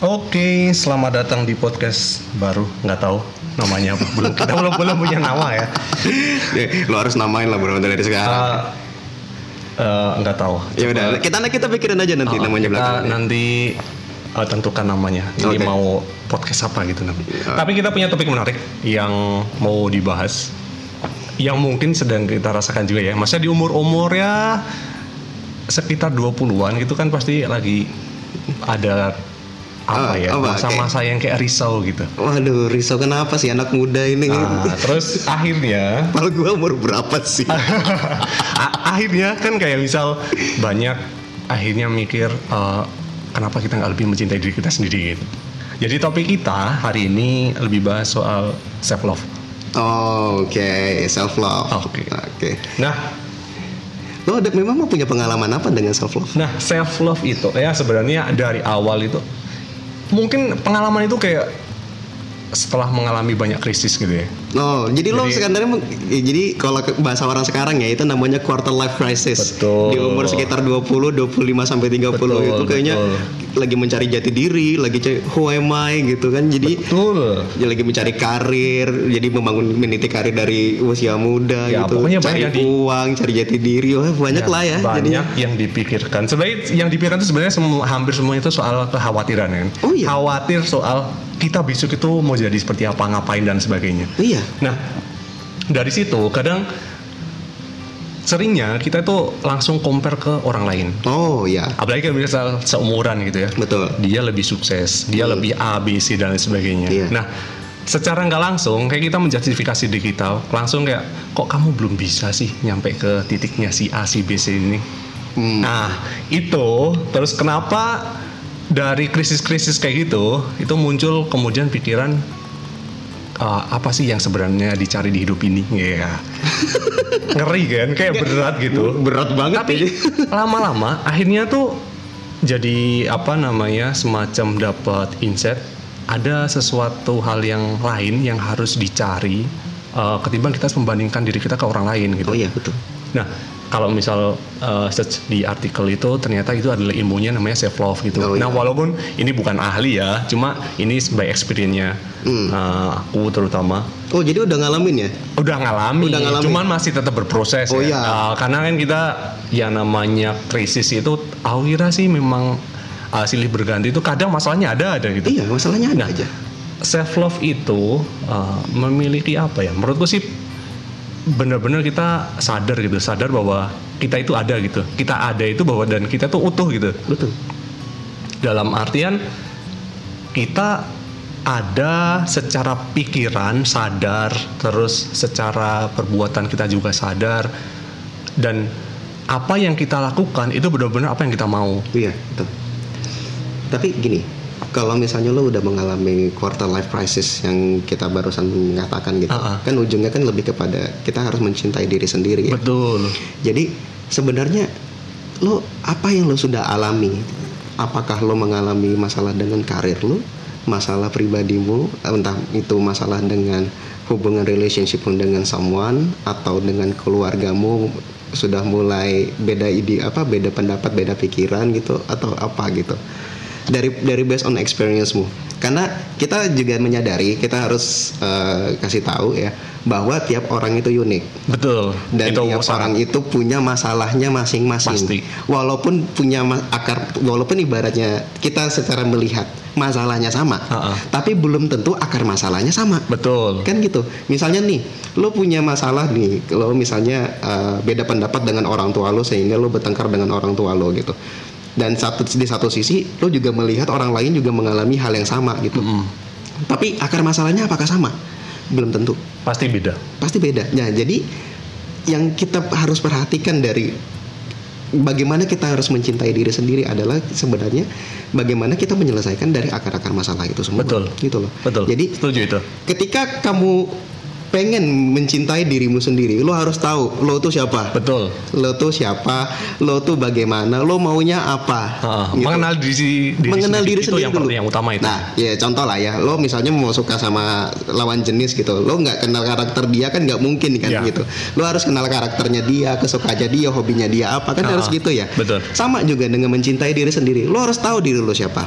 Oke, selamat datang di podcast baru. Nggak tahu namanya apa. Belum kita belum belum punya nama ya. Ya, lo harus namain lah bro dari sekarang. Eh, eh, nggak tahu. ya udah, kita kita pikirin aja nanti Oh, namanya kita belakang. nanti eh, tentukan namanya. Ini Oke. mau podcast apa gitu nanti. Ya. Tapi kita punya topik menarik yang mau dibahas. Yang mungkin sedang kita rasakan juga ya. Maksudnya di umur-umur ya sekitar 20-an gitu kan pasti lagi ada apa Ah, ya masa-masa yang kayak risau gitu. Waduh, risau kenapa sih anak muda ini? Nah, terus akhirnya Kalau gue umur berapa sih? Akhirnya kan kayak misal banyak akhirnya mikir eh, kenapa kita nggak lebih mencintai diri kita sendiri gitu. Jadi topik kita hari ini lebih bahas soal self love. Oh, Oke, self love. Oke. Oke. Nah, Lo ada memang mau punya pengalaman apa dengan self love? nah self love itu ya sebenarnya dari awal itu mungkin pengalaman itu kayak setelah mengalami banyak krisis gitu ya. Oh, jadi, lo Jadi- sebenarnya meng- ya, jadi kalau bahasa orang sekarang ya itu namanya quarter life crisis. Betul. Di umur sekitar 20, 25 sampai 30 Betul, itu kayaknya betul. lagi mencari jati diri, lagi cari who am I gitu kan. Jadi Betul. dia lagi mencari karir, jadi membangun meniti karir dari usia muda Ya, gitu. pokoknya cari banyak di- uang, cari jati diri, wah banyak lah ya. banyak jadinya. yang dipikirkan. Sebenarnya yang dipikirkan itu sebenarnya semua, hampir semua itu soal kekhawatiran kan. Oh, iya. Khawatir soal kita besok itu mau jadi seperti apa, ngapain dan sebagainya. Iya. Nah, dari situ kadang seringnya kita itu langsung compare ke orang lain. Oh ya, Apalagi kan misal seumuran gitu ya. betul. Dia lebih sukses, dia Hmm. lebih A, B, C dan lain sebagainya. Iya. Nah, secara nggak langsung kayak kita menjustifikasi diri kita, langsung kayak kok kamu belum bisa sih nyampe ke titiknya si A, si B, C ini. Hmm. Nah, itu terus kenapa dari krisis-krisis kayak gitu itu muncul kemudian pikiran "Ah, apa sih yang sebenarnya dicari di hidup ini? Ya. Ngeri kan, kayak berat gitu. Berat banget Tapi ini. lama-lama akhirnya tuh jadi apa namanya semacam dapat insight ada sesuatu hal yang lain yang harus dicari eh, ketimbang kita membandingkan diri kita ke orang lain gitu. Oh iya betul. Nah, kalau misal uh, search di artikel itu ternyata itu adalah ilmunya namanya self love gitu. Oh, Nah, iya. walaupun ini bukan ahli ya, cuma ini by experience-nya Hmm. uh, aku terutama Oh jadi udah ngalamin ya? udah ngalami, Udah ngalamin. cuman masih tetap berproses Oh, ya. iya. Uh, karena kan kita ya namanya krisis itu aku kira sih memang uh, silih berganti itu kadang masalahnya ada ada gitu. Iya masalahnya ada Nah, aja. self love itu uh, memiliki apa ya? Menurutku sih benar-benar kita sadar gitu, sadar bahwa kita itu ada gitu. Kita ada itu bahwa dan kita tuh utuh gitu. Betul. Dalam artian kita ada secara pikiran sadar, terus secara perbuatan kita juga sadar dan apa yang kita lakukan itu benar-benar apa yang kita mau. Iya betul. Tapi gini, kalau misalnya lo udah mengalami quarter life crisis yang kita barusan mengatakan gitu, Ah, ah. kan ujungnya kan lebih kepada kita harus mencintai diri sendiri ya. Betul. Jadi sebenarnya lo apa yang lo sudah alami? Apakah lo mengalami masalah dengan karir lo, masalah pribadimu, entah itu masalah dengan hubungan relationship dengan someone atau dengan keluargamu sudah mulai beda ide apa beda pendapat beda pikiran gitu atau apa gitu dari dari based on experience-mu karena kita juga menyadari kita harus eh, kasih tahu ya bahwa tiap orang itu unik Betul. dan itu tiap sangat- orang itu punya masalahnya masing-masing. Pasti. Walaupun punya akar, walaupun ibaratnya kita secara melihat masalahnya sama, Ha-ha. tapi belum tentu akar masalahnya sama. Betul. Kan gitu. Misalnya nih, lo punya masalah nih, lo misalnya eh, beda pendapat dengan orang tua lo sehingga lo bertengkar dengan orang tua lo gitu. Dan satu di satu sisi lo juga melihat orang lain juga mengalami hal yang sama gitu. Mm-mm. Tapi akar masalahnya apakah sama? Belum tentu Pasti beda. pasti beda. Nah, jadi yang kita harus perhatikan dari bagaimana kita harus mencintai diri sendiri adalah sebenarnya bagaimana kita menyelesaikan dari akar-akar masalah itu semua. Betul. Gitu loh. Betul. Jadi setuju itu. ketika kamu pengen mencintai dirimu sendiri, lo harus tahu lo tuh siapa. Betul. Lo tuh siapa, lo tuh bagaimana, lo maunya apa. Uh, gitu. Mengenal diri, diri mengenal sendiri, diri sendiri itu yang, yang utama itu. Nah, ya contoh lah ya, lo misalnya mau suka sama lawan jenis gitu, lo nggak kenal karakter dia kan nggak mungkin kan yeah. gitu. Lo harus kenal karakternya dia, kesukaannya dia, hobinya dia apa kan uh, harus gitu ya. Betul. Sama juga dengan mencintai diri sendiri, lo harus tahu diri lo siapa.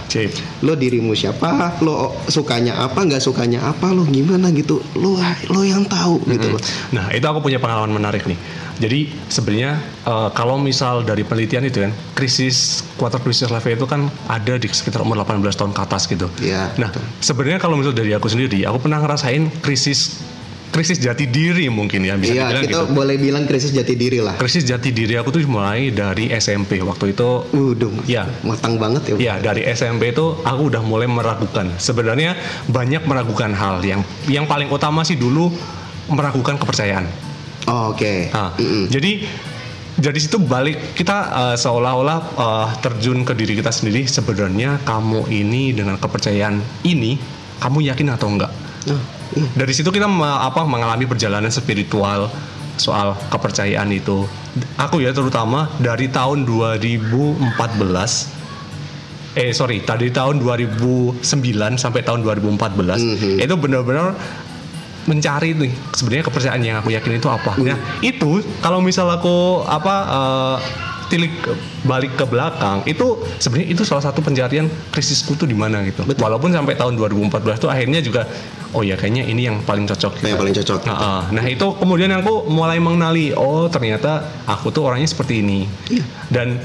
Lo dirimu siapa, lo sukanya apa, nggak sukanya apa, lo gimana gitu, lo lo yang tahu mm -hmm. gitu loh. Nah itu aku punya pengalaman menarik nih. Jadi sebenarnya uh, kalau misal dari penelitian itu kan krisis quarter crisis life itu kan ada di sekitar umur 18 tahun ke atas gitu. Yeah, nah sebenarnya kalau misal dari aku sendiri, aku pernah ngerasain krisis krisis jati diri mungkin ya bisa iya, dibilang kita gitu. boleh bilang krisis jati diri lah. Krisis jati diri aku tuh mulai dari SMP waktu itu udah ya. matang banget ya. Iya, dari SMP itu aku udah mulai meragukan. Sebenarnya banyak meragukan hal. Yang yang paling utama sih dulu meragukan kepercayaan. Oh, oke. Okay. nah, mm -mm. jadi jadi situ balik kita uh, seolah-olah uh, terjun ke diri kita sendiri. Sebenarnya kamu ini dengan kepercayaan ini kamu yakin atau enggak? Ah. Iya. dari situ kita apa mengalami perjalanan spiritual soal kepercayaan itu aku ya terutama dari tahun 2014 eh sorry tadi tahun 2009 sampai tahun 2014 mm -hmm. itu benar-benar mencari nih sebenarnya kepercayaan yang aku yakin itu apa. Mm. Nah mhm. itu kalau misal aku apa uh, tilik balik ke belakang itu sebenarnya itu salah satu pencarian krisisku tuh di mana gitu. Betul. Walaupun sampai tahun 2014 tuh akhirnya juga oh ya kayaknya ini yang paling cocok. Gitu. Yang paling cocok. Nah, nah itu kemudian aku mulai mengenali oh ternyata aku tuh orangnya seperti ini. Iya. Dan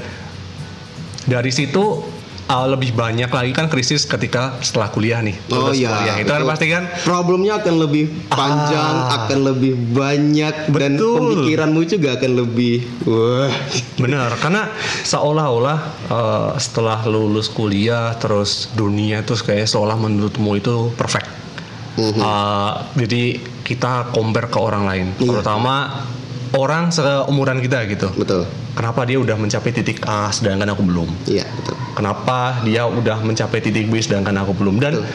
dari situ uh, lebih banyak lagi kan krisis ketika setelah kuliah nih. Oh iya. Kuliah. Itu kan pasti kan problemnya akan lebih panjang, ah, akan lebih banyak betul. dan pemikiranmu juga akan lebih wah. Benar, karena seolah-olah uh, setelah lulus kuliah terus dunia terus kayak seolah menurutmu itu perfect. Uh, jadi kita compare ke orang lain, iya. terutama orang seumuran kita gitu. Betul. Kenapa dia udah mencapai titik A sedangkan aku belum? Iya, betul. Kenapa dia udah mencapai titik B sedangkan aku belum? Dan betul.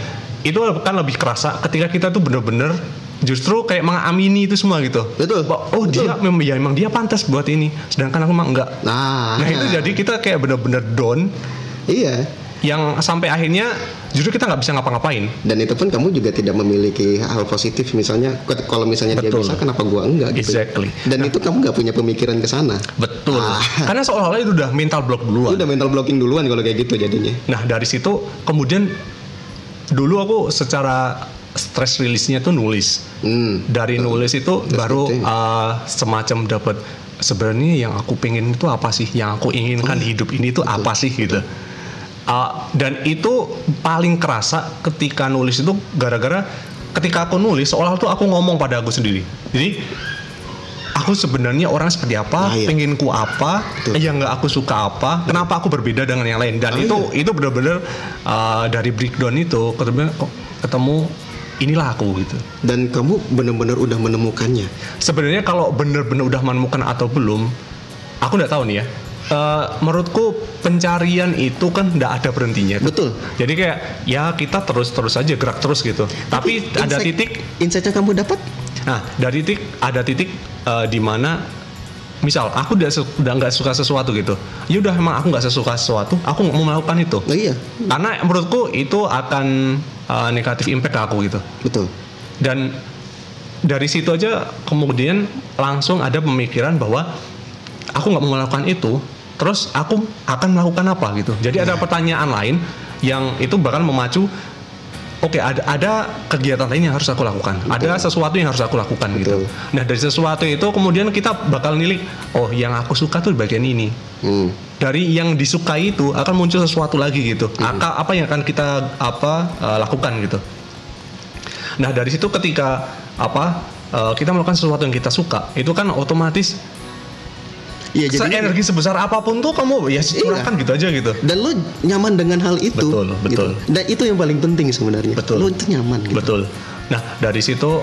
itu kan lebih kerasa ketika kita tuh bener-bener justru kayak mengamini itu semua gitu. Betul. Oh betul. dia memang ya memang dia pantas buat ini, sedangkan aku emang enggak. Nah, nah itu jadi kita kayak bener-bener down. Iya yang sampai akhirnya justru kita nggak bisa ngapa-ngapain. Dan itu pun kamu juga tidak memiliki hal positif misalnya kalau misalnya Betul. dia bisa kenapa gua enggak gitu. Exactly. Dan nah, itu kamu nggak punya pemikiran ke sana. Betul. Ah. Karena seolah-olah itu udah mental block duluan. Itu udah mental blocking duluan kalau kayak gitu jadinya. Nah, dari situ kemudian dulu aku secara stress release-nya tuh nulis. Hmm. Dari nulis itu That's baru uh, semacam dapat sebenarnya yang aku pengen itu apa sih? Yang aku inginkan oh. hidup ini itu apa sih gitu. Betul uh, dan itu paling kerasa ketika nulis itu gara-gara ketika aku nulis seolah tuh aku ngomong pada aku sendiri jadi aku sebenarnya orang seperti apa, nah, iya. penginku apa, Betul. yang nggak aku suka apa, Betul. kenapa aku berbeda dengan yang lain dan nah, itu iya. itu benar-benar uh, ah, dari breakdown itu ketemu ketemu inilah aku gitu. Dan kamu benar-benar udah menemukannya. Sebenarnya kalau benar-benar udah menemukan atau belum, aku nggak tahu nih ya uh, menurutku pencarian itu kan tidak ada berhentinya. Betul. Jadi kayak ya kita terus-terus aja gerak terus gitu. Tapi, Tapi ada titik insightnya kamu dapat? Nah, dari titik ada titik uh, di mana misal aku udah udah nggak suka sesuatu gitu ya udah emang aku nggak suka sesuatu aku mau melakukan itu oh, iya karena menurutku itu akan uh, negatif impact aku gitu betul dan dari situ aja kemudian langsung ada pemikiran bahwa aku nggak mau melakukan itu terus aku akan melakukan apa gitu. Jadi yeah. ada hmm. pertanyaan lain yang itu bahkan memacu Oke, okay, ada, ada kegiatan lain yang harus aku lakukan. Betul. Ada sesuatu yang harus aku lakukan gitu. Betul. gitu. Nah, dari sesuatu itu kemudian kita bakal nilik, oh yang aku suka tuh bagian ini. Hmm. Dari yang disukai itu akan muncul sesuatu lagi gitu. Hmm. Aka, apa yang akan kita apa uh, lakukan gitu. Nah, dari situ ketika apa uh, kita melakukan sesuatu yang kita suka, itu kan otomatis Iya, jadi energi sebesar apa pun tuh kamu ya iya. curahkan iya. gitu aja gitu. Dan lu nyaman dengan hal itu. Betul, gitu. betul. Gitu. Dan itu yang paling penting sebenarnya. Betul. Lu itu nyaman gitu. Betul. Nah, dari situ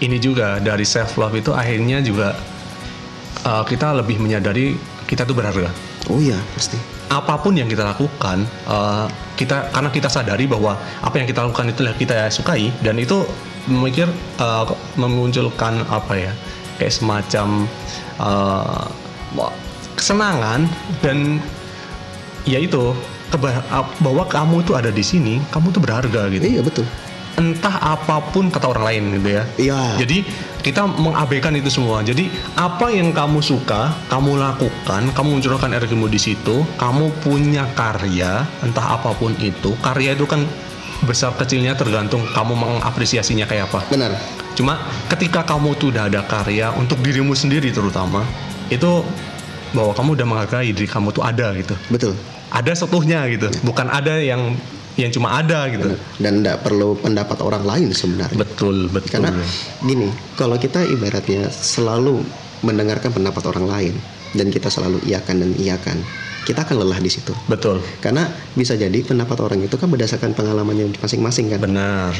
ini juga dari self love itu akhirnya juga uh, kita lebih menyadari kita tuh berharga. Oh iya, pasti. Apa pun yang kita lakukan, uh, kita karena kita sadari bahwa apa yang kita lakukan itu kita sukai dan itu memikir uh, memunculkan apa ya kayak semacam uh, kesenangan dan ya itu bahwa kamu itu ada di sini kamu tuh berharga gitu Iya betul. entah apa pun kata orang lain gitu ya Iya. jadi kita mengabaikan itu semua. Jadi apa yang kamu suka, kamu lakukan, kamu munculkan energimu di situ. Kamu punya karya, entah apa pun itu. Karya itu kan besar kecilnya tergantung kamu mengapresiasinya kayak apa. Benar. Cuma ketika kamu tuh udah ada karya untuk dirimu sendiri terutama, itu bahwa kamu udah menghargai diri kamu tuh ada gitu. Betul. Ada seutuhnya gitu. Bukan ada yang yang cuma ada gitu. Dan tidak perlu pendapat orang lain sebenarnya. Betul, betul. Karena gini, kalau kita ibaratnya selalu mendengarkan pendapat orang lain dan kita selalu iakan dan iakan, kita akan lelah di situ. betul. Karena bisa jadi pendapat orang itu kan berdasarkan pengalamannya masing-masing kan. Benar.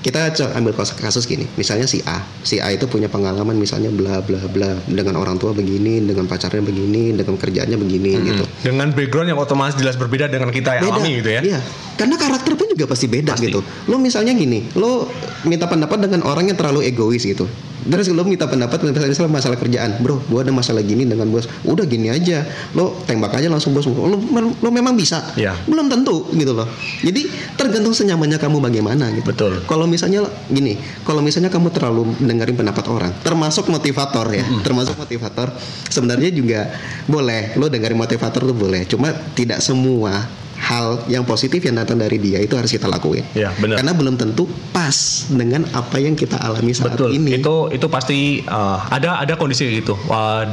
Kita ambil kasus, gini, misalnya si A, si A itu punya pengalaman misalnya bla bla bla dengan orang tua begini, dengan pacarnya begini, dengan kerjaannya begini gitu. Dengan background yang otomatis jelas berbeda dengan kita yang alami gitu ya. Iya. Karena karakter pun juga pasti beda Pasti. gitu. Lo misalnya gini, lo minta pendapat dengan orang yang terlalu egois gitu. Terus lo minta pendapat misalnya masalah kerjaan, bro, gua ada masalah gini dengan bos. Udah gini aja, lo tembak aja langsung bos. Lo, lo memang bisa. Iya. Belum tentu gitu loh. Jadi tergantung senyamannya kamu bagaimana gitu. Betul. Kalau misalnya gini, kalau misalnya kamu terlalu dengerin pendapat orang, termasuk motivator ya, termasuk motivator, sebenarnya juga boleh. Lo dengerin motivator tuh boleh. Cuma tidak semua hal yang positif yang datang dari dia itu harus kita lakuin. Iya, benar. Karena belum tentu pas dengan apa yang kita alami saat Betul. ini. Itu itu pasti uh, ada ada kondisi gitu. Wah,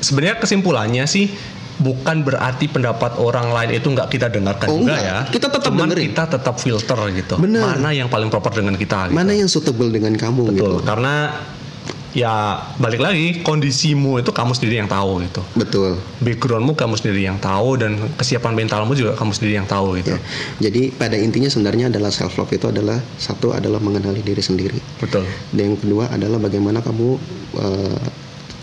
sebenarnya kesimpulannya sih bukan berarti pendapat orang lain itu nggak kita dengarkan Oh, juga enggak. ya. Kita tetap Cuman dengerin. kita tetap filter gitu. Benar. Mana yang paling proper dengan kita gitu. Mana yang suitable dengan kamu Betul. gitu. Karena ya balik lagi kondisimu itu kamu sendiri yang tahu gitu. Betul. Backgroundmu kamu sendiri yang tahu dan kesiapan mentalmu juga kamu sendiri yang tahu gitu. Ya. Jadi pada intinya sebenarnya adalah self love itu adalah satu adalah mengenali diri sendiri. Betul. Dan yang kedua adalah bagaimana kamu uh,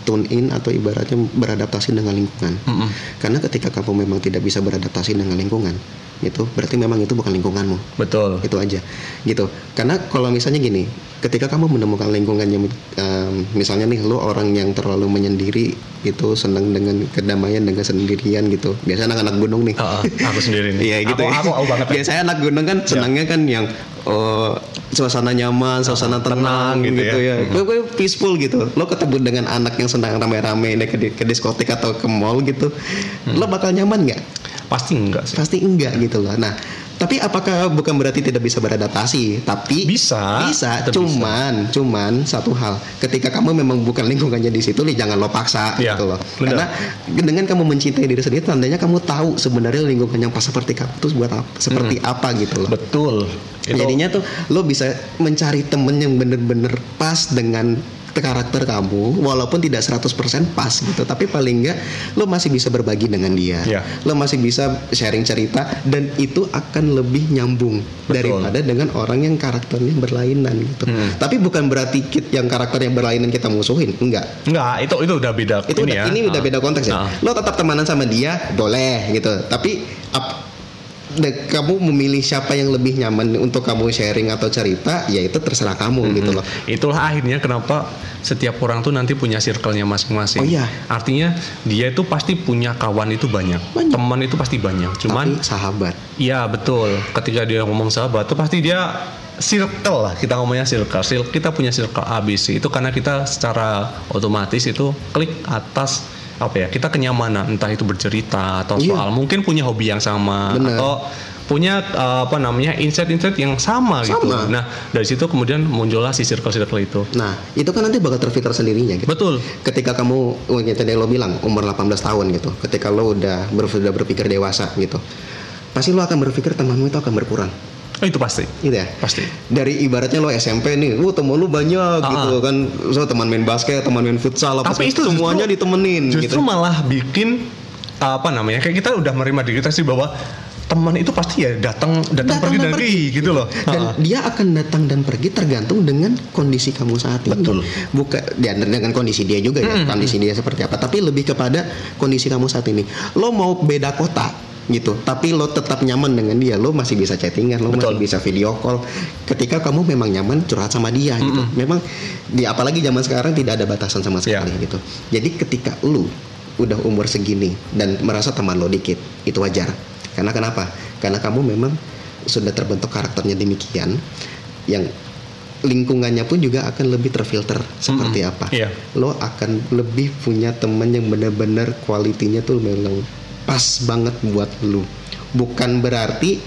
tune in atau ibaratnya beradaptasi dengan lingkungan. Mm-mm. Karena ketika kamu memang tidak bisa beradaptasi dengan lingkungan, itu berarti memang itu bukan lingkunganmu. Betul. Itu aja. Gitu. Karena kalau misalnya gini, ketika kamu menemukan lingkungan yang um, misalnya nih lo orang yang terlalu menyendiri itu senang dengan kedamaian dengan sendirian gitu. Biasanya anak-anak gunung nih. Ah, aku sendiri nih. Iya gitu. Aku, ya. aku, aku banget. ya. Biasanya anak gunung kan senangnya kan yang oh, suasana nyaman, suasana tenang, tenang gitu gitu, ya. ya. Gue- gue peaceful gitu. Lo ketemu dengan anak yang senang rame-rame ke, di- ke diskotik atau ke mall gitu. Hmm. Lo bakal nyaman nggak? Pasti enggak sih. Pasti enggak gitu loh. Nah, tapi apakah bukan berarti tidak bisa beradaptasi? Tapi Bisa. bisa. Cuman, cuman satu hal. Ketika kamu memang bukan lingkungannya di situ, nih jangan lo paksa Iya, gitu loh. benar. Karena dengan kamu mencintai diri sendiri, tandanya kamu tahu sebenarnya lingkungan yang pas seperti kamu itu buat apa, seperti apa gitu loh. Betul. Itu Jadinya tuh lo bisa mencari temen yang bener-bener pas dengan karakter kamu walaupun tidak 100% pas gitu tapi paling enggak lo masih bisa berbagi dengan dia Iya. lo masih bisa sharing cerita dan itu akan lebih nyambung Betul. daripada dengan orang yang karakternya berlainan gitu Hmm. tapi bukan berarti kit- yang karakternya berlainan kita musuhin enggak enggak, itu itu udah beda itu ini udah, ya. ini udah Ah. beda konteks ya. Ah. Lo tetap temanan sama dia boleh gitu. Tapi ap- de- kamu memilih siapa yang lebih nyaman untuk kamu sharing atau cerita, ya itu terserah kamu Hmm. gitu loh. Itulah akhirnya kenapa setiap orang tuh nanti punya circle-nya masing-masing. Oh iya. Artinya dia itu pasti punya kawan itu banyak, Banyak. teman itu pasti banyak. Cuman Tapi sahabat. Iya betul. Ketika dia ngomong sahabat tuh pasti dia circle lah kita ngomongnya circle. Circle- Kita punya circle ABC itu karena kita secara otomatis itu klik atas apa ya kita kenyamanan entah itu bercerita atau Iya. soal mungkin punya hobi yang sama Bener. atau punya uh, apa namanya insight-insight yang sama, gitu. Sama. Nah dari situ kemudian muncullah si circle-circle itu. Nah, itu kan nanti bakal terfilter sendirinya gitu. Betul. Ketika kamu, yang tadi lo bilang umur 18 tahun gitu, ketika lo udah ber, sudah berpikir dewasa gitu, pasti lo akan berpikir temanmu itu akan berkurang, Oh, itu pasti. gitu ya. Pasti. Dari ibaratnya lo SMP nih, lo temen lo banyak Ah. gitu kan, so teman main basket, teman main futsal, apa Tapi itu justru- semuanya ditemenin Justru gitu. malah bikin apa namanya kayak kita udah menerima diri kita sih bahwa teman itu pasti ya datang datang, pergi dan dan pergi gitu loh. dan Ha-ha. dia akan datang dan pergi tergantung dengan kondisi kamu saat ini. Betul. Bukan ya, dengan kondisi dia juga ya, kondisi dia seperti apa. Tapi lebih kepada kondisi kamu saat ini. Lo mau beda kota, gitu. Tapi lo tetap nyaman dengan dia. Lo masih bisa chattingan lo Betul. masih bisa video call. Ketika kamu memang nyaman curhat sama dia gitu. Memang di apalagi zaman sekarang tidak ada batasan sama sekali gitu. Jadi ketika lo udah umur segini dan merasa teman lo dikit itu wajar. Karena kenapa? Karena kamu memang sudah terbentuk karakternya demikian yang lingkungannya pun juga akan lebih terfilter seperti Mm-mm. apa. Iya. lo akan lebih punya temen yang benar-benar kualitinya tuh memang pas banget buat lu. Bukan berarti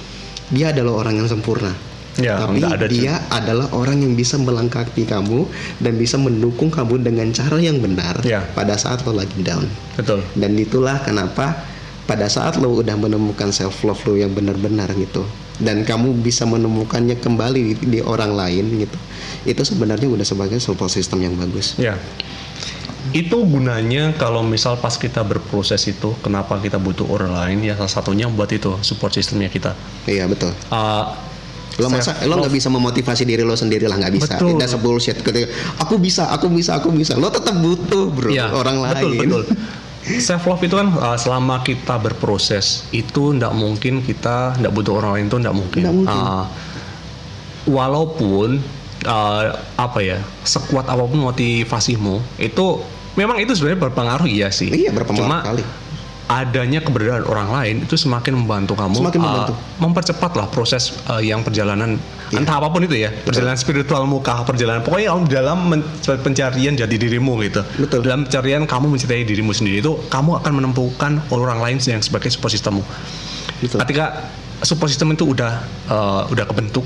dia adalah orang yang sempurna. Ya, tapi ada dia adalah orang yang bisa melengkapi kamu dan bisa mendukung kamu dengan cara yang benar Ya. pada saat lo lagi down. Betul. Dan itulah kenapa pada saat lo udah menemukan self love lo yang benar-benar gitu dan kamu bisa menemukannya kembali di, di orang lain gitu itu sebenarnya udah sebagai support system yang bagus. Ya. Itu gunanya kalau misal pas kita berproses itu, kenapa kita butuh orang lain? Ya salah satunya buat itu support sistemnya kita. iya betul Uh, lo masa lo nggak bisa memotivasi diri lo sendiri lah nggak bisa Betul. that's a bullshit ketika aku bisa aku bisa aku bisa lo tetap butuh bro Iya, orang betul, lain Betul, Self love itu kan uh, selama kita berproses itu ndak mungkin kita ndak butuh orang lain itu ndak mungkin. Nggak mungkin. Uh, walaupun uh, apa ya sekuat apa pun motivasimu itu memang itu sebenarnya berpengaruh iya sih. Iya, berpengaruh Cuma sekali. adanya keberadaan orang lain itu semakin membantu kamu Semakin uh, membantu. mempercepatlah proses uh, yang perjalanan Iya. entah apa pun itu ya perjalanan spiritualmu kah perjalanan pokoknya kamu dalam men- pencarian jadi dirimu gitu Betul. dalam pencarian kamu mencintai dirimu sendiri itu kamu akan menemukan orang lain yang sebagai support systemmu Betul. ketika support system itu udah uh, udah kebentuk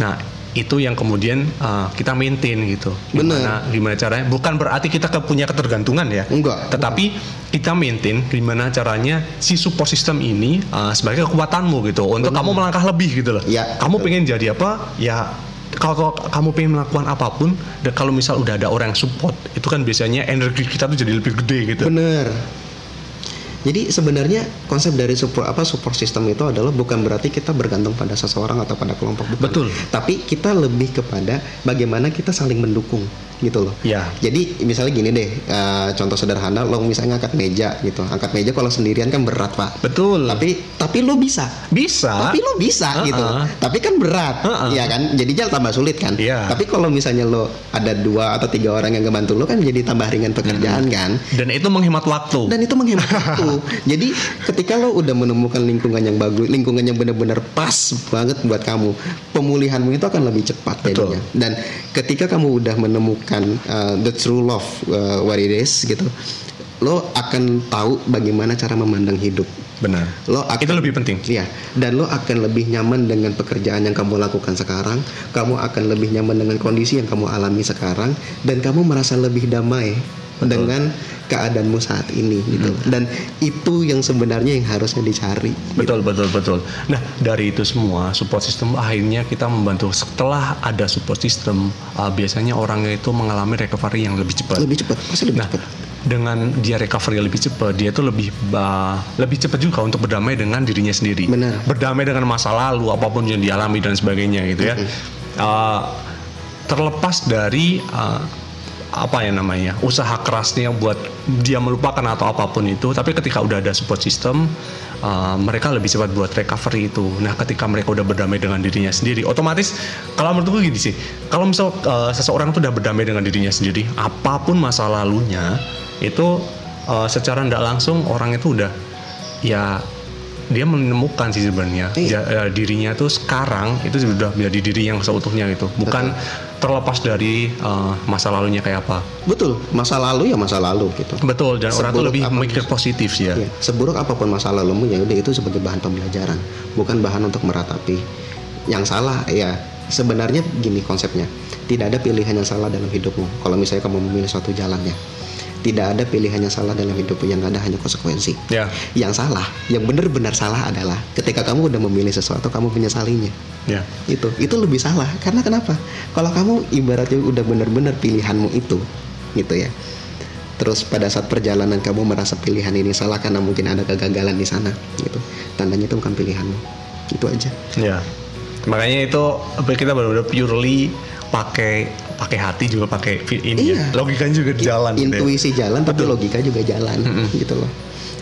nah itu yang kemudian uh, kita maintain gitu Bener. gimana gimana caranya bukan berarti kita punya ketergantungan ya Enggak. tetapi kita maintain gimana caranya si support system ini uh, sebagai kekuatanmu gitu untuk kamu melangkah lebih gitu loh Ya, kamu betul. pengen jadi apa ya kalau kamu pengen melakukan apa pun dan kalau misal udah ada orang yang support itu kan biasanya energi kita tuh jadi lebih gede gitu Bener. Jadi sebenarnya konsep dari support apa support system itu adalah bukan berarti kita bergantung pada seseorang atau pada kelompok bukan. Betul. Tapi kita lebih kepada bagaimana kita saling mendukung gitu loh. Ya. Jadi misalnya gini deh, eh, contoh sederhana lo misalnya angkat meja gitu. Angkat meja kalau sendirian kan berat, Pak. betul Tapi tapi lo bisa. bisa Tapi lo bisa Uh-uh. gitu. Tapi kan berat, Uh-uh. ya kan? Jadinya tambah sulit kan. Iya. Tapi kalau misalnya lo ada dua atau tiga orang yang ngebantu lo kan jadi tambah ringan pekerjaan kan dan itu menghemat waktu dan itu menghemat waktu. Jadi ketika lo udah menemukan lingkungan yang bagus, lingkungan yang benar-benar pas banget buat kamu, pemulihanmu itu akan lebih cepat Betul. jadinya. Dan ketika kamu udah menemukan uh, the true love uh, what it is gitu, lo akan tahu bagaimana cara memandang hidup. benar. Lo akan, itu lebih penting. Iya, dan lo akan lebih nyaman dengan pekerjaan yang kamu lakukan sekarang. Kamu akan lebih nyaman dengan kondisi yang kamu alami sekarang, dan kamu merasa lebih damai dengan keadaanmu saat ini gitu. Dan itu yang sebenarnya yang harusnya dicari. Betul betul betul. Nah dari itu semua support system akhirnya kita membantu setelah ada support system uh, biasanya orangnya itu mengalami recovery yang lebih cepat. Lebih cepat, pasti lebih Nah cepat. dengan dia recovery lebih cepat dia tuh lebih uh, lebih cepat juga untuk berdamai dengan dirinya sendiri. Benar. Berdamai dengan masa lalu apa pun yang dialami dan sebagainya gitu ya. Uh, terlepas dari uh, apa ya namanya usaha kerasnya buat dia melupakan atau apa pun itu tapi ketika udah ada support system uh, mereka lebih cepat buat recovery itu. Nah ketika mereka udah berdamai dengan dirinya sendiri otomatis kalau menurutku gini sih kalau misal uh, seseorang tuh udah berdamai dengan dirinya sendiri apa pun masa lalunya itu uh, secara tidak langsung orang itu udah ya dia menemukan sih sebenarnya. Iya. Ja- eh, dirinya tuh sekarang itu sudah menjadi diri yang seutuhnya gitu. Bukan terlepas dari eh, masa lalunya kayak apa Betul, masa lalu ya masa lalu gitu. betul dan orang tuh Seburuk lebih mikir positif sih ya Iya, seburuk apa pun masa lalumu ya udah itu sebagai bahan pembelajaran, bukan bahan untuk meratapi. Yang salah ya sebenarnya gini konsepnya. Tidak ada pilihan yang salah dalam hidupmu. Kalau misalnya kamu memilih suatu jalannya. Tidak ada pilihan yang salah dalam hidupmu yang ada hanya konsekuensi. ya Yang salah, yang benar-benar salah adalah ketika kamu udah memilih sesuatu kamu menyesalinya. ya Itu, itu lebih salah. Karena kenapa? Kalau kamu ibaratnya udah benar-benar pilihanmu itu, gitu ya. Terus pada saat perjalanan kamu merasa pilihan ini salah karena mungkin ada kegagalan di sana, gitu. Tandanya itu bukan pilihanmu. Itu aja. ya makanya itu kita benar-benar purely pakai pakai hati juga pakai ini ya Iya. logikanya juga jalan gitu ya. Intuisi jalan tapi Betul. logika juga jalan, gitu loh.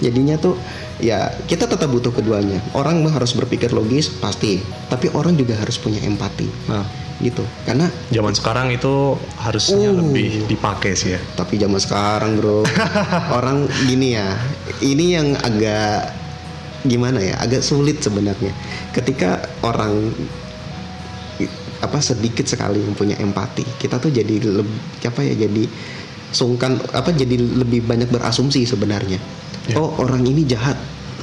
jadinya tuh ya kita tetap butuh keduanya orang harus berpikir logis pasti tapi orang juga harus punya empati Nah, gitu karena zaman sekarang itu harusnya Uh. lebih dipakai sih ya. tapi zaman sekarang bro orang gini ya ini yang agak gimana ya agak sulit sebenarnya ketika orang apa sedikit sekali punya empati. Kita tuh jadi lebih apa ya jadi sungkan apa jadi lebih banyak berasumsi sebenarnya. Ya. oh orang ini jahat.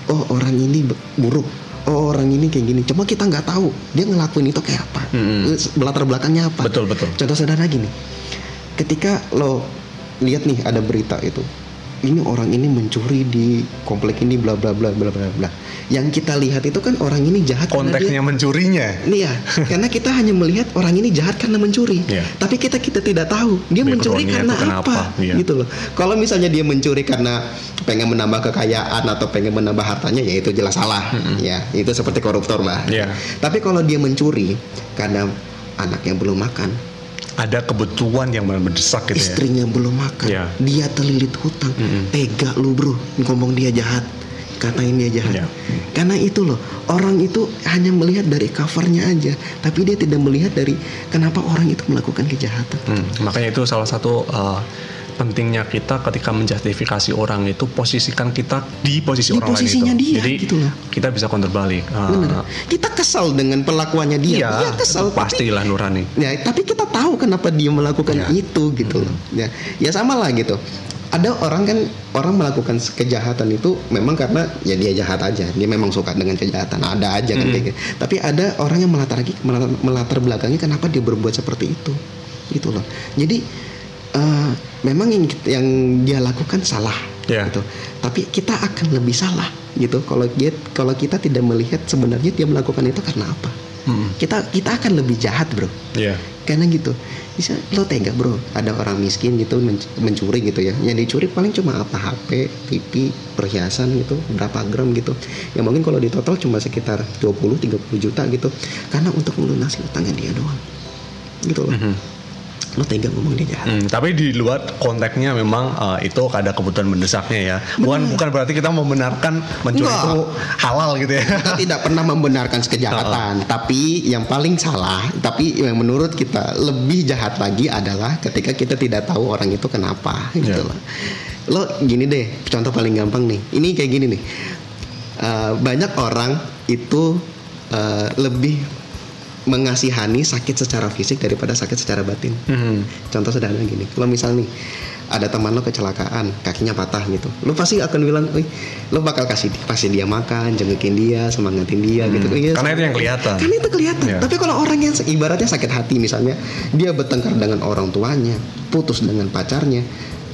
Oh orang ini buruk. Oh orang ini kayak gini. Cuma kita nggak tahu dia ngelakuin itu kayak apa. Eh, latar belakangnya apa. Betul betul. Contoh sederhana gini, ketika lo lihat nih ada berita itu, ini orang ini mencuri di komplek ini bla bla bla bla bla bla. Yang kita lihat itu kan orang ini jahat karena Konteksnya mencurinya. dia, Nih ya, karena kita hanya melihat orang ini jahat karena mencuri. Iya. Tapi kita kita tidak tahu dia mencuri karena apa, iya. gitu loh. Kalau misalnya dia mencuri karena pengen menambah kekayaan atau pengen menambah hartanya, ya itu jelas salah. Ya, itu seperti koruptor lah. Iya. Tapi kalau dia mencuri karena anaknya belum makan, Ada kebutuhan yang mendesak gitu ya. istrinya belum makan, Iya. dia terlilit hutang, Mm-mm. tega lu bro, ngomong dia jahat, katain dia jahat. Iya. Karena itu loh, orang itu hanya melihat dari covernya aja, tapi dia tidak melihat dari kenapa orang itu melakukan kejahatan. Hmm, makanya itu salah satu uh, pentingnya kita ketika menjustifikasi orang itu posisikan kita di posisi Di orang posisinya lain itu. dia, Jadi gitu loh. kita bisa counter balik. Uh. Kita kesal dengan perlakuannya dia, Iya, Dia kesal. tapi- pastilah Nurani. Ya, tapi kita tahu kenapa dia melakukan Ya. itu gitu loh. Ya, ya sama lah gitu. Ada orang kan orang melakukan kejahatan itu memang karena ya dia jahat aja. Dia memang suka dengan kejahatan. Ada aja kan kayak gitu. Tapi ada orang yang melatar melatar, melatar belakangnya kenapa dia berbuat seperti itu. Gitu loh. Jadi eh, memang yang yang dia lakukan salah Ya. gitu. Tapi kita akan lebih salah gitu kalau dia kalau kita tidak melihat sebenarnya dia melakukan itu karena apa. Hmm, Kita kita akan lebih jahat, Bro Iya. Karena gitu. Bisa lo tega bro. Ada orang miskin gitu men- mencuri gitu ya. Yang dicuri paling cuma apa? HP TV perhiasan gitu berapa gram gitu. Yang mungkin kalau di total cuma sekitar 20-30 juta gitu. Karena untuk melunasi utangnya dia doang. Gitu loh. Mhm. Lo tega ngomong dia jahat. Hmm, tapi di luar konteksnya memang uh, itu ada kebutuhan mendesaknya ya. Bukan bukan berarti kita membenarkan mencuri itu halal gitu ya. kita tidak pernah membenarkan kejahatan. Tapi yang paling salah tapi yang menurut kita lebih jahat lagi adalah ketika kita tidak tahu orang itu kenapa gitu loh. Lo gini deh contoh paling gampang nih. Ini kayak gini nih. Eh, banyak orang itu eh, lebih mengasihani sakit secara fisik daripada sakit secara batin Hmm, Contoh sederhana gini, kalau misal nih ada teman lo kecelakaan, kakinya patah gitu, lo pasti akan bilang, "Wih, lo bakal kasih kasih dia makan, jengukin dia, semangatin dia gitu. Iya, karena itu yang kelihatan. Kan itu kelihatan. Iya. Tapi kalau orang yang ibaratnya sakit hati misalnya, dia bertengkar dengan orang tuanya, putus dengan pacarnya,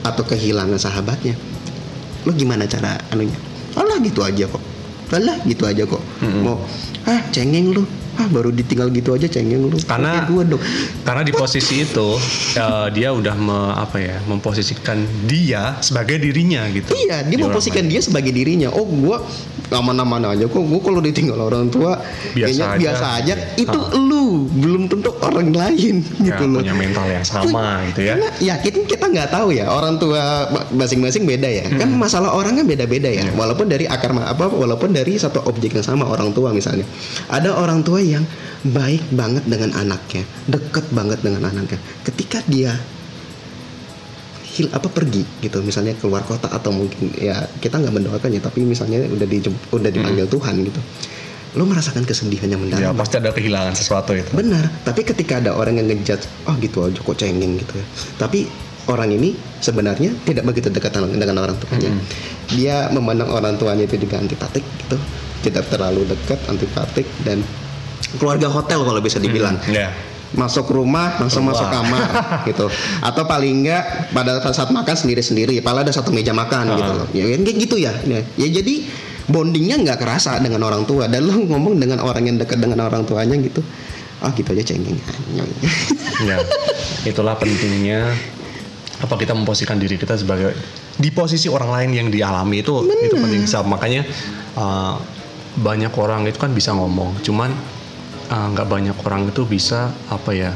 atau kehilangan sahabatnya, lo gimana cara anunya? Alah gitu aja kok. Alah gitu aja kok. Mau ah cengeng lu. Ah baru ditinggal gitu aja cengeng lu. Karena- gua dong. Karena di posisi itu uh, dia udah me- apa ya memposisikan dia sebagai dirinya gitu. Iya, dia Di orang memposisikan dia sebagai dirinya. Oh, gua aman-aman aja kok. Gua kalau ditinggal orang tua Biasa kayaknya aja. biasa aja. Itu Ah. lu, belum tentu orang lain Ya, gitu loh. punya mental yang sama gitu ya. Karena yakin kita nggak tahu ya orang tua masing-masing beda ya. Kan Hmm. masalah orang kan beda-beda ya. Iya. Walaupun dari akar apa walaupun dari satu objek yang sama orang tua misalnya. Ada orang tua yang baik banget dengan anaknya, deket banget dengan anaknya. Ketika dia hil apa pergi gitu misalnya keluar kota atau mungkin ya kita nggak mendoakan ya tapi misalnya udah di udah dipanggil Tuhan gitu lo merasakan kesedihan yang Hmm. Ya mendalam pasti ada kehilangan sesuatu itu. Benar, tapi ketika ada orang yang ngejudge, oh gitu aja kok cengeng gitu ya. Tapi orang ini sebenarnya tidak begitu dekat dengan orang tuanya. Dia memandang orang tuanya itu juga antipatik gitu, tidak terlalu dekat, antipatik dan keluarga hotel kalau bisa dibilang. Ya. Masuk rumah langsung Wah. masuk kamar gitu atau paling enggak pada saat makan sendiri-sendiri padahal ada satu meja makan gitu Ah. loh ya kan kayak gitu ya ya, ya jadi bondingnya nggak kerasa dengan orang tua dan lo ngomong dengan orang yang dekat dengan orang tuanya gitu ah gitu aja cengeng Ya, itulah pentingnya apa kita memposisikan diri kita sebagai di posisi orang lain yang dialami itu itu penting sekali. makanya uh, banyak orang itu kan bisa ngomong cuman uh, nggak banyak orang itu bisa apa ya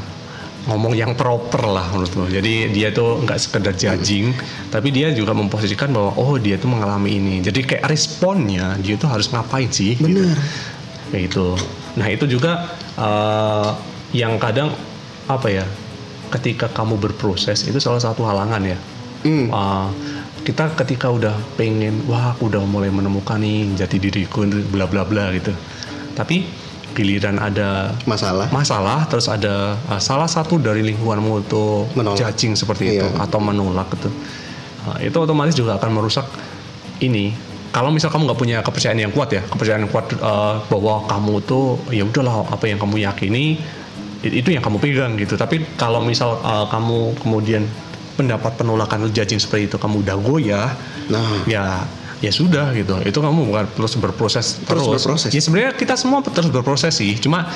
ngomong yang proper lah menurut gue. Jadi dia tuh nggak sekedar judging, tapi dia juga memposisikan bahwa oh dia tuh mengalami ini. Jadi kayak responnya dia tuh harus ngapain sih? gitu. Bener. Kayak gitu. Nah itu juga eh, yang kadang apa ya? Ketika kamu berproses itu salah satu halangan ya. Hmm. Uh, kita ketika udah pengen wah aku udah mulai menemukan nih jati diriku bla bla bla gitu tapi giliran ada Masalah. masalah terus ada uh, salah satu dari lingkunganmu itu Menolak. judging seperti itu Iya. atau menolak gitu Uh, itu otomatis juga akan merusak ini kalau misal kamu nggak punya kepercayaan yang kuat ya kepercayaan yang kuat uh, bahwa kamu tuh ya udahlah apa yang kamu yakini itu yang kamu pegang gitu tapi kalau misal uh, kamu kemudian pendapat penolakan judging seperti itu kamu udah goyah Nah, ya ya sudah gitu. Itu kamu bukan terus berproses Terus terus, berproses. ya sebenarnya kita semua terus berproses sih. Cuma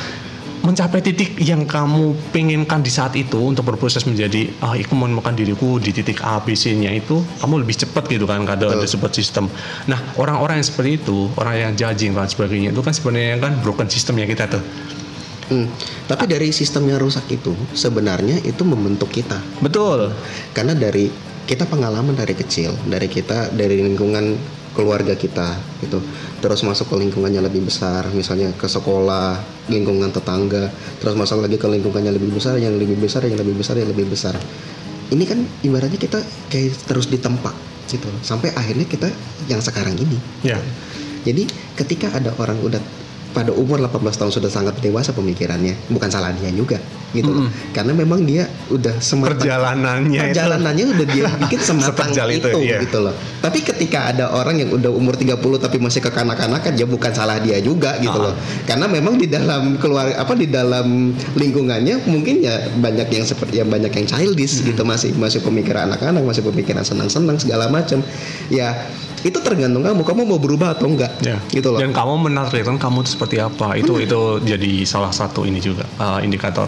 mencapai titik yang kamu penginkan di saat itu untuk berproses menjadi ah aku menemukan diriku di titik A B C nya itu kamu lebih cepat gitu kan kada ada support system nah orang-orang yang seperti itu orang yang judging dan sebagainya itu kan sebenarnya kan broken system ya kita tuh. Hmm. tapi dari sistem yang rusak itu sebenarnya itu membentuk kita. betul. Karena dari kita pengalaman dari kecil, dari kita dari lingkungan keluarga kita gitu. Terus masuk ke lingkungannya lebih besar, misalnya ke sekolah, lingkungan tetangga, terus masuk lagi ke lingkungannya lebih besar, yang lebih besar, yang lebih besar, yang lebih besar. Ini kan ibaratnya kita kayak terus ditempa gitu. Sampai akhirnya kita yang sekarang ini. ya Jadi ketika ada orang udah pada umur 18 tahun sudah sangat dewasa pemikirannya, bukan salah dia juga gitu loh. Karena memang dia udah sematang perjalanannya itu perjalanannya udah dia bikin sematang itu, itu, iya. gitu loh. Tapi ketika ada orang yang udah umur 30 tapi masih kekanak-kanakan ya bukan salah dia juga gitu Ah. loh. Karena memang di dalam keluar apa di dalam lingkungannya mungkin ya banyak yang seperti ya banyak yang childish Hmm. gitu masih masih pemikiran anak-anak, masih pemikiran senang-senang segala macam. Ya itu tergantung kamu kamu mau berubah atau enggak Ya. gitu loh. Dan kamu menargetkan kamu itu seperti apa? Itu itu jadi salah satu ini juga uh, indikator.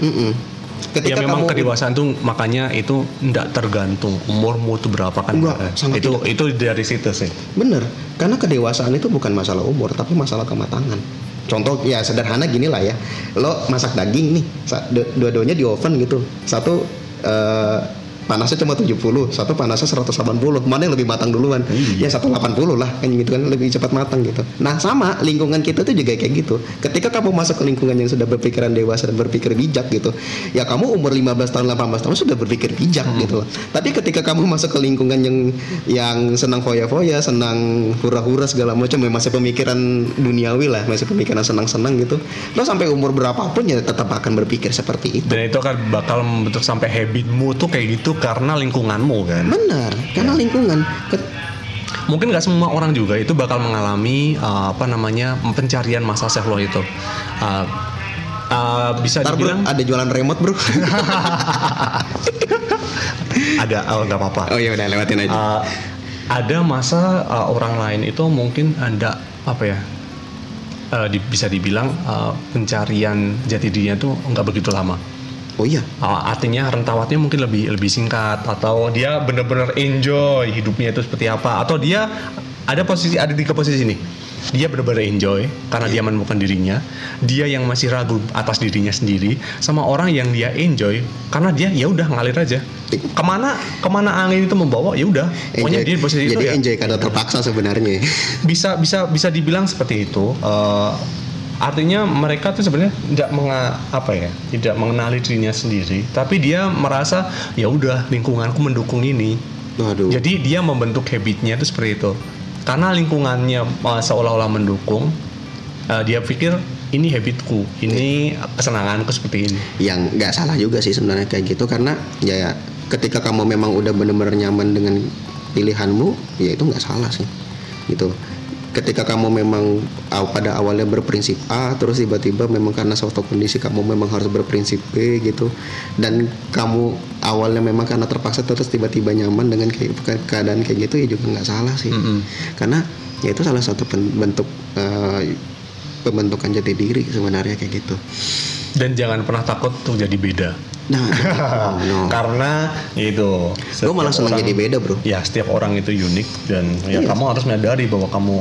Mm-mm. ya Ketika memang kamu kedewasaan tuh makanya itu tidak tergantung umurmu itu berapa kan? Enggak, Eh, sangat itu itu dari situ sih. Bener, karena kedewasaan itu bukan masalah umur, tapi masalah kematangan. Contoh ya sederhana gini lah ya, lo masak daging nih, dua-duanya di oven gitu, satu eh, panasnya cuma 70, satu panasnya 180, mana yang lebih matang duluan? Ya 180 lah, kan gitu kan lebih cepat matang gitu. Nah sama lingkungan kita tuh juga kayak gitu. Ketika kamu masuk ke lingkungan yang sudah berpikiran dewasa dan berpikir bijak gitu, ya kamu umur 15 tahun 18 tahun sudah berpikir bijak gitu loh. Tapi ketika kamu masuk ke lingkungan yang yang senang foya-foya, senang hura-hura segala macam, ya masih pemikiran duniawi lah, masih pemikiran senang-senang gitu. Lo sampai umur berapapun ya tetap akan berpikir seperti itu. Dan itu kan bakal membentuk sampai habitmu tuh kayak gitu karena lingkunganmu kan. Benar, karena lingkungan. Ke- Mungkin nggak semua orang juga itu bakal mengalami uh, apa namanya pencarian masa self love itu. Uh, uh, bisa Ntar bro, dibilang ada jualan remote bro. ada oh nggak apa-apa. oh iya udah lewatin aja. Uh, ada masa uh, orang lain itu mungkin anda apa ya uh, di- bisa dibilang uh, pencarian jati dirinya tuh nggak begitu lama. Oh iya, Uh, artinya rentawatnya mungkin lebih lebih singkat atau dia benar-benar enjoy hidupnya itu seperti apa atau dia ada posisi ada tiga posisi nih. Dia benar-benar enjoy karena dia menemukan dirinya dia yang masih ragu atas dirinya sendiri sama orang yang dia enjoy karena dia ya udah ngalir aja. Ke mana ke mana angin itu membawa ya udah. Pokoknya dia di posisi itu jadi ya. enjoy karena terpaksa sebenarnya. bisa bisa bisa dibilang seperti itu. Eh, artinya mereka tuh sebenarnya tidak menga, apa ya tidak mengenali dirinya sendiri tapi dia merasa ya udah lingkunganku mendukung ini. Waduh. jadi dia membentuk habitnya itu seperti itu. Karena lingkungannya eh, seolah-olah mendukung eh, dia pikir ini habitku ini kesenanganku seperti ini. Yang nggak salah juga sih sebenarnya kayak gitu karena ya ketika kamu memang udah benar-benar nyaman dengan pilihanmu ya itu nggak salah sih. Gitu ketika kamu memang pada awalnya berprinsip A terus tiba-tiba memang karena suatu kondisi kamu memang harus berprinsip B gitu dan kamu awalnya memang karena terpaksa terus tiba-tiba nyaman dengan ke- keadaan kayak gitu ya juga nggak salah sih Mm-mm. karena ya itu salah satu bentuk eh, pembentukan jati diri sebenarnya kayak gitu dan jangan pernah takut tuh jadi beda nah oh, no. karena itu Gue malah senang jadi beda bro ya setiap orang itu unik dan ya Iya. kamu harus menyadari bahwa kamu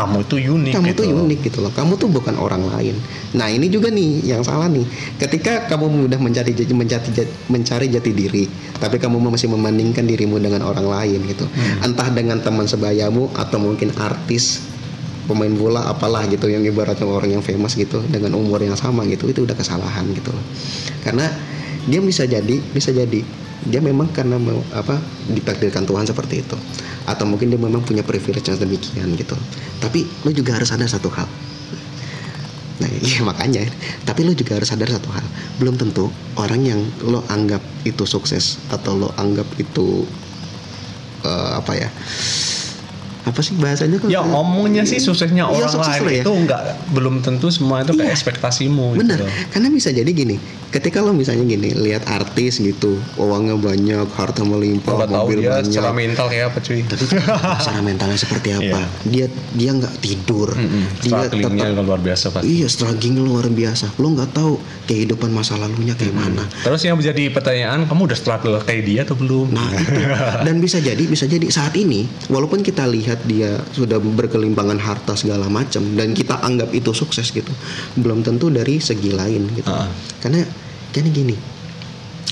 kamu itu unik kamu gitu. tuh unik gitu loh. Kamu tuh bukan orang lain. Nah ini juga nih yang salah nih. Ketika kamu mudah mencari jati- mencari jati, mencari jati diri tapi kamu masih membandingkan dirimu dengan orang lain gitu. Hmm. entah dengan teman sebayamu atau mungkin artis pemain bola apalah gitu yang ibaratnya orang yang famous gitu dengan umur yang sama gitu itu udah kesalahan gitu loh. Karena dia bisa jadi bisa jadi. Dia memang karena apa ditakdirkan Tuhan seperti itu atau mungkin dia memang punya privilege yang demikian gitu. Tapi lo juga harus ada satu hal. Nah iya makanya. Tapi lo juga harus sadar satu hal. Belum tentu orang yang lo anggap itu sukses atau lo anggap itu eh, apa ya apa sih bahasanya kok Ya omongnya sih suksesnya Iya, orang sukses lain ya. itu nggak belum tentu semua itu kayak Iya. ekspektasimu gitu. Bener, karena bisa jadi gini. Ketika lo misalnya gini, lihat artis gitu, uangnya banyak, harta melimpah, Kalau tahu mobil dia banyak. secara mental kayak apa cuy? Tapi kan secara mentalnya seperti apa? Dia dia nggak tidur, dia Strugglingnya tetap luar biasa pasti. iya struggling luar biasa. Lo nggak tahu kehidupan masa lalunya kayak mana. Terus yang menjadi pertanyaan, kamu udah struggle kayak dia atau belum? Nah itu dan bisa jadi bisa jadi saat ini walaupun kita lihat dia sudah berkelimpangan harta segala macam dan kita anggap itu sukses gitu. Belum tentu dari segi lain gitu. Ah. karena kan gini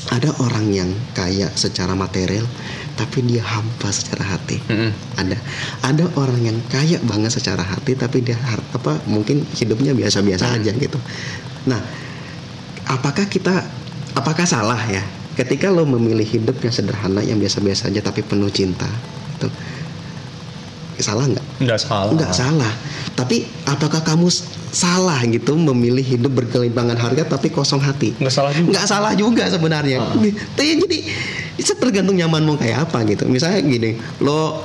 ada orang yang kaya secara material tapi dia hampa secara hati. Mm-mm. ada ada orang yang kaya banget secara hati tapi dia apa mungkin hidupnya biasa-biasa aja gitu. Nah apakah kita apakah salah ya? Ketika lo memilih hidup yang sederhana yang biasa-biasa aja tapi penuh cinta itu salah nggak? Nggak salah. nggak salah. Tapi apakah kamu salah gitu memilih hidup berkelimpangan harga tapi kosong hati? Nggak salah juga. nggak salah juga sebenarnya. Tapi jadi itu tergantung nyaman mau kayak apa gitu. Misalnya gini lo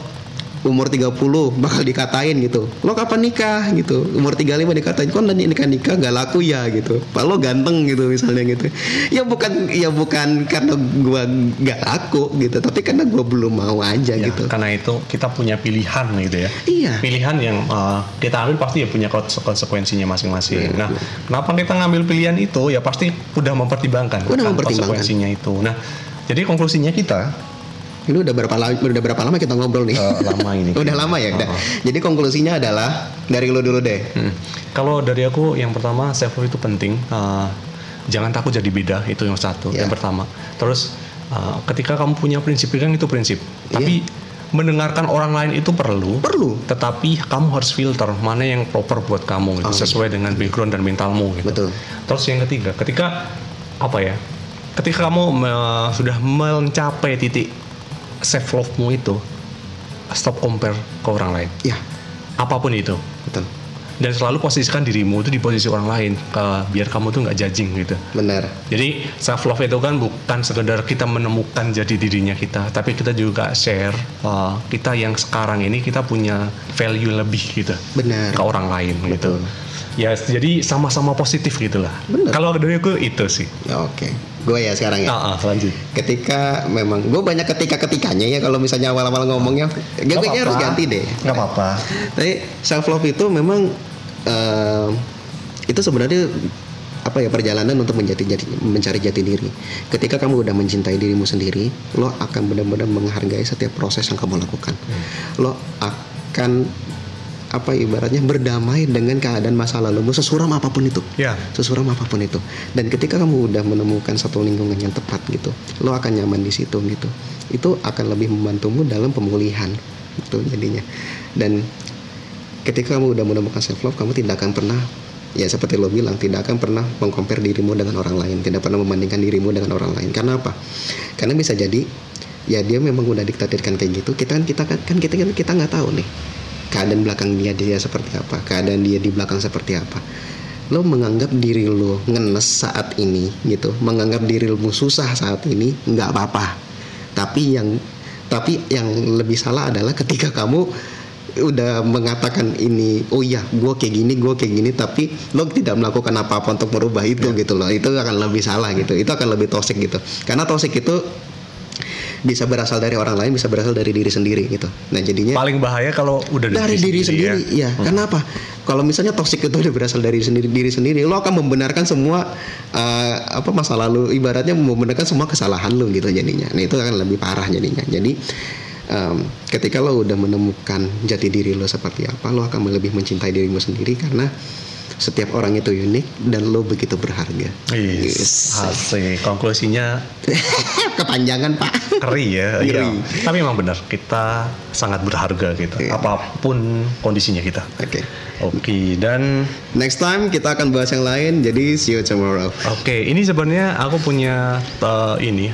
umur 30 bakal dikatain gitu lo kapan nikah gitu umur 35 dikatain kok nanti nikah nikah gak laku ya gitu Pak lo ganteng gitu misalnya gitu ya bukan ya bukan karena gua gak laku gitu tapi karena gua belum mau aja Ya, gitu Karena itu kita punya pilihan gitu ya. iya Pilihan yang uh, kita ambil pasti ya punya konse- konsekuensinya masing-masing. Nah, kenapa kita ngambil pilihan itu? Ya pasti udah mempertimbangkan Udah kan, mempertimbangkan. konsekuensinya itu. Nah, jadi konklusinya kita ini udah berapa lama udah berapa lama kita ngobrol nih uh, lama ini. udah lama ya udah Oh. jadi konklusinya adalah dari lo dulu deh Hmm. Kalau dari aku yang pertama self love itu penting. Uh, jangan takut jadi beda itu yang satu. Ya. Yang pertama. Terus uh, ketika kamu punya prinsip kan itu prinsip. Tapi mendengarkan orang lain itu perlu. perlu Tetapi kamu harus filter mana yang proper buat kamu gitu, Oh, sesuai dengan background dan mentalmu gitu. betul Terus yang ketiga, ketika apa ya? Ketika kamu me- sudah mencapai titik self love-mu itu, stop compare ke orang lain. ya Apa pun itu. Betul. Dan selalu posisikan dirimu itu di posisi orang lain ke- biar kamu tuh nggak judging gitu. Benar. Jadi self love itu kan bukan sekedar kita menemukan jadi dirinya kita tapi kita juga share uh, kita yang sekarang ini kita punya value lebih gitu benar. ke orang lain gitu. Ya jadi sama-sama positif gitu lah Bener. kalau dari aku itu sih. Oke gue ya sekarang ya? Ah, ah, lanjut. Ketika memang gue banyak ketika ketikanya ya kalau misalnya awal-awal ngomongnya. Gue kayaknya harus ganti deh. Nggak apa-apa. Tapi self love itu memang eh, itu sebenarnya apa ya perjalanan untuk menjadi jati, mencari jati diri. Ketika kamu udah mencintai dirimu sendiri, lo akan benar-benar menghargai setiap proses yang kamu lakukan. Lo akan apa ibaratnya berdamai dengan keadaan masa lalumu sesuram apa pun itu. Ya. Sesuram apa pun itu. Dan ketika kamu udah menemukan satu lingkungan yang tepat gitu lo akan nyaman di situ gitu. Itu akan lebih membantumu dalam pemulihan itu jadinya. Dan ketika kamu udah menemukan self love kamu tidak akan pernah ya seperti lo bilang tidak akan pernah mengcompare dirimu dengan orang lain. Tidak pernah membandingkan dirimu dengan orang lain. Karena apa? Karena bisa jadi ya dia memang udah diktadirkan kayak gitu. Kita kan kita kan kan kita kan kita nggak tahu nih keadaan belakang dia dia seperti apa keadaan dia di belakang seperti apa. Lo menganggap diri lo ngenes saat ini gitu. Menganggap diri lo susah saat ini nggak apa-apa. Tapi yang tapi yang lebih salah adalah ketika kamu udah mengatakan ini oh iya gue kayak gini gue kayak gini tapi lo tidak melakukan apa-apa untuk merubah itu gitu loh. Itu akan lebih salah gitu. Itu akan lebih toxic gitu. Karena toxic itu bisa berasal dari orang lain bisa berasal dari diri sendiri gitu nah jadinya paling bahaya kalau udah dari diri sendiri ya, Hmm. kenapa kalau misalnya toksik itu udah berasal dari sendiri diri sendiri lo akan membenarkan semua eh, apa masa lalu ibaratnya membenarkan semua kesalahan lo gitu jadinya nah itu akan lebih parah jadinya jadi em, ketika lo udah menemukan jati diri lo seperti apa, lo akan lebih mencintai dirimu sendiri karena setiap orang itu unik dan lo begitu berharga. Yes. Asik. Konklusinya Kepanjangan pak. ngeri ya. Iya. Tapi memang benar kita sangat berharga gitu. Iya. Apa pun kondisinya kita. Oke. Oke, dan Next time kita akan bahas yang lain. Jadi see you tomorrow. oke, ini sebenarnya aku punya uh, ini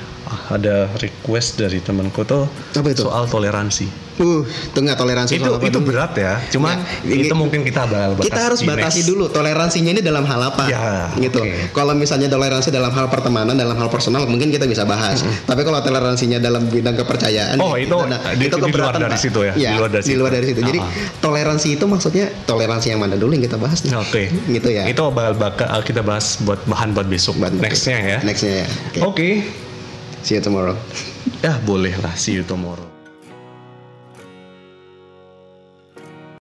ada request dari temanku tuh Apa itu? soal toleransi. Uh, itu nggak toleransi itu itu dulu? berat ya. Cuman Ya, itu mungkin kita bakal kita harus batasi dulu toleransinya ini dalam hal apa Ya, gitu oke. kalau misalnya toleransi dalam hal pertemanan dalam hal personal mungkin kita bisa bahas tapi kalau toleransinya dalam bidang kepercayaan Oh, ya, itu nah, di- di luar dari Pak. situ ya? Iya, Di luar dari di situ. luar dari situ jadi Ah. toleransi itu maksudnya toleransi yang mana dulu yang kita bahas nih Oke. gitu ya Itu bakal bakal kita bahas buat bahan buat besok. Buat- Nextnya ya. nextnya ya Oke. Oke. see you tomorrow Ya boleh lah. See you tomorrow.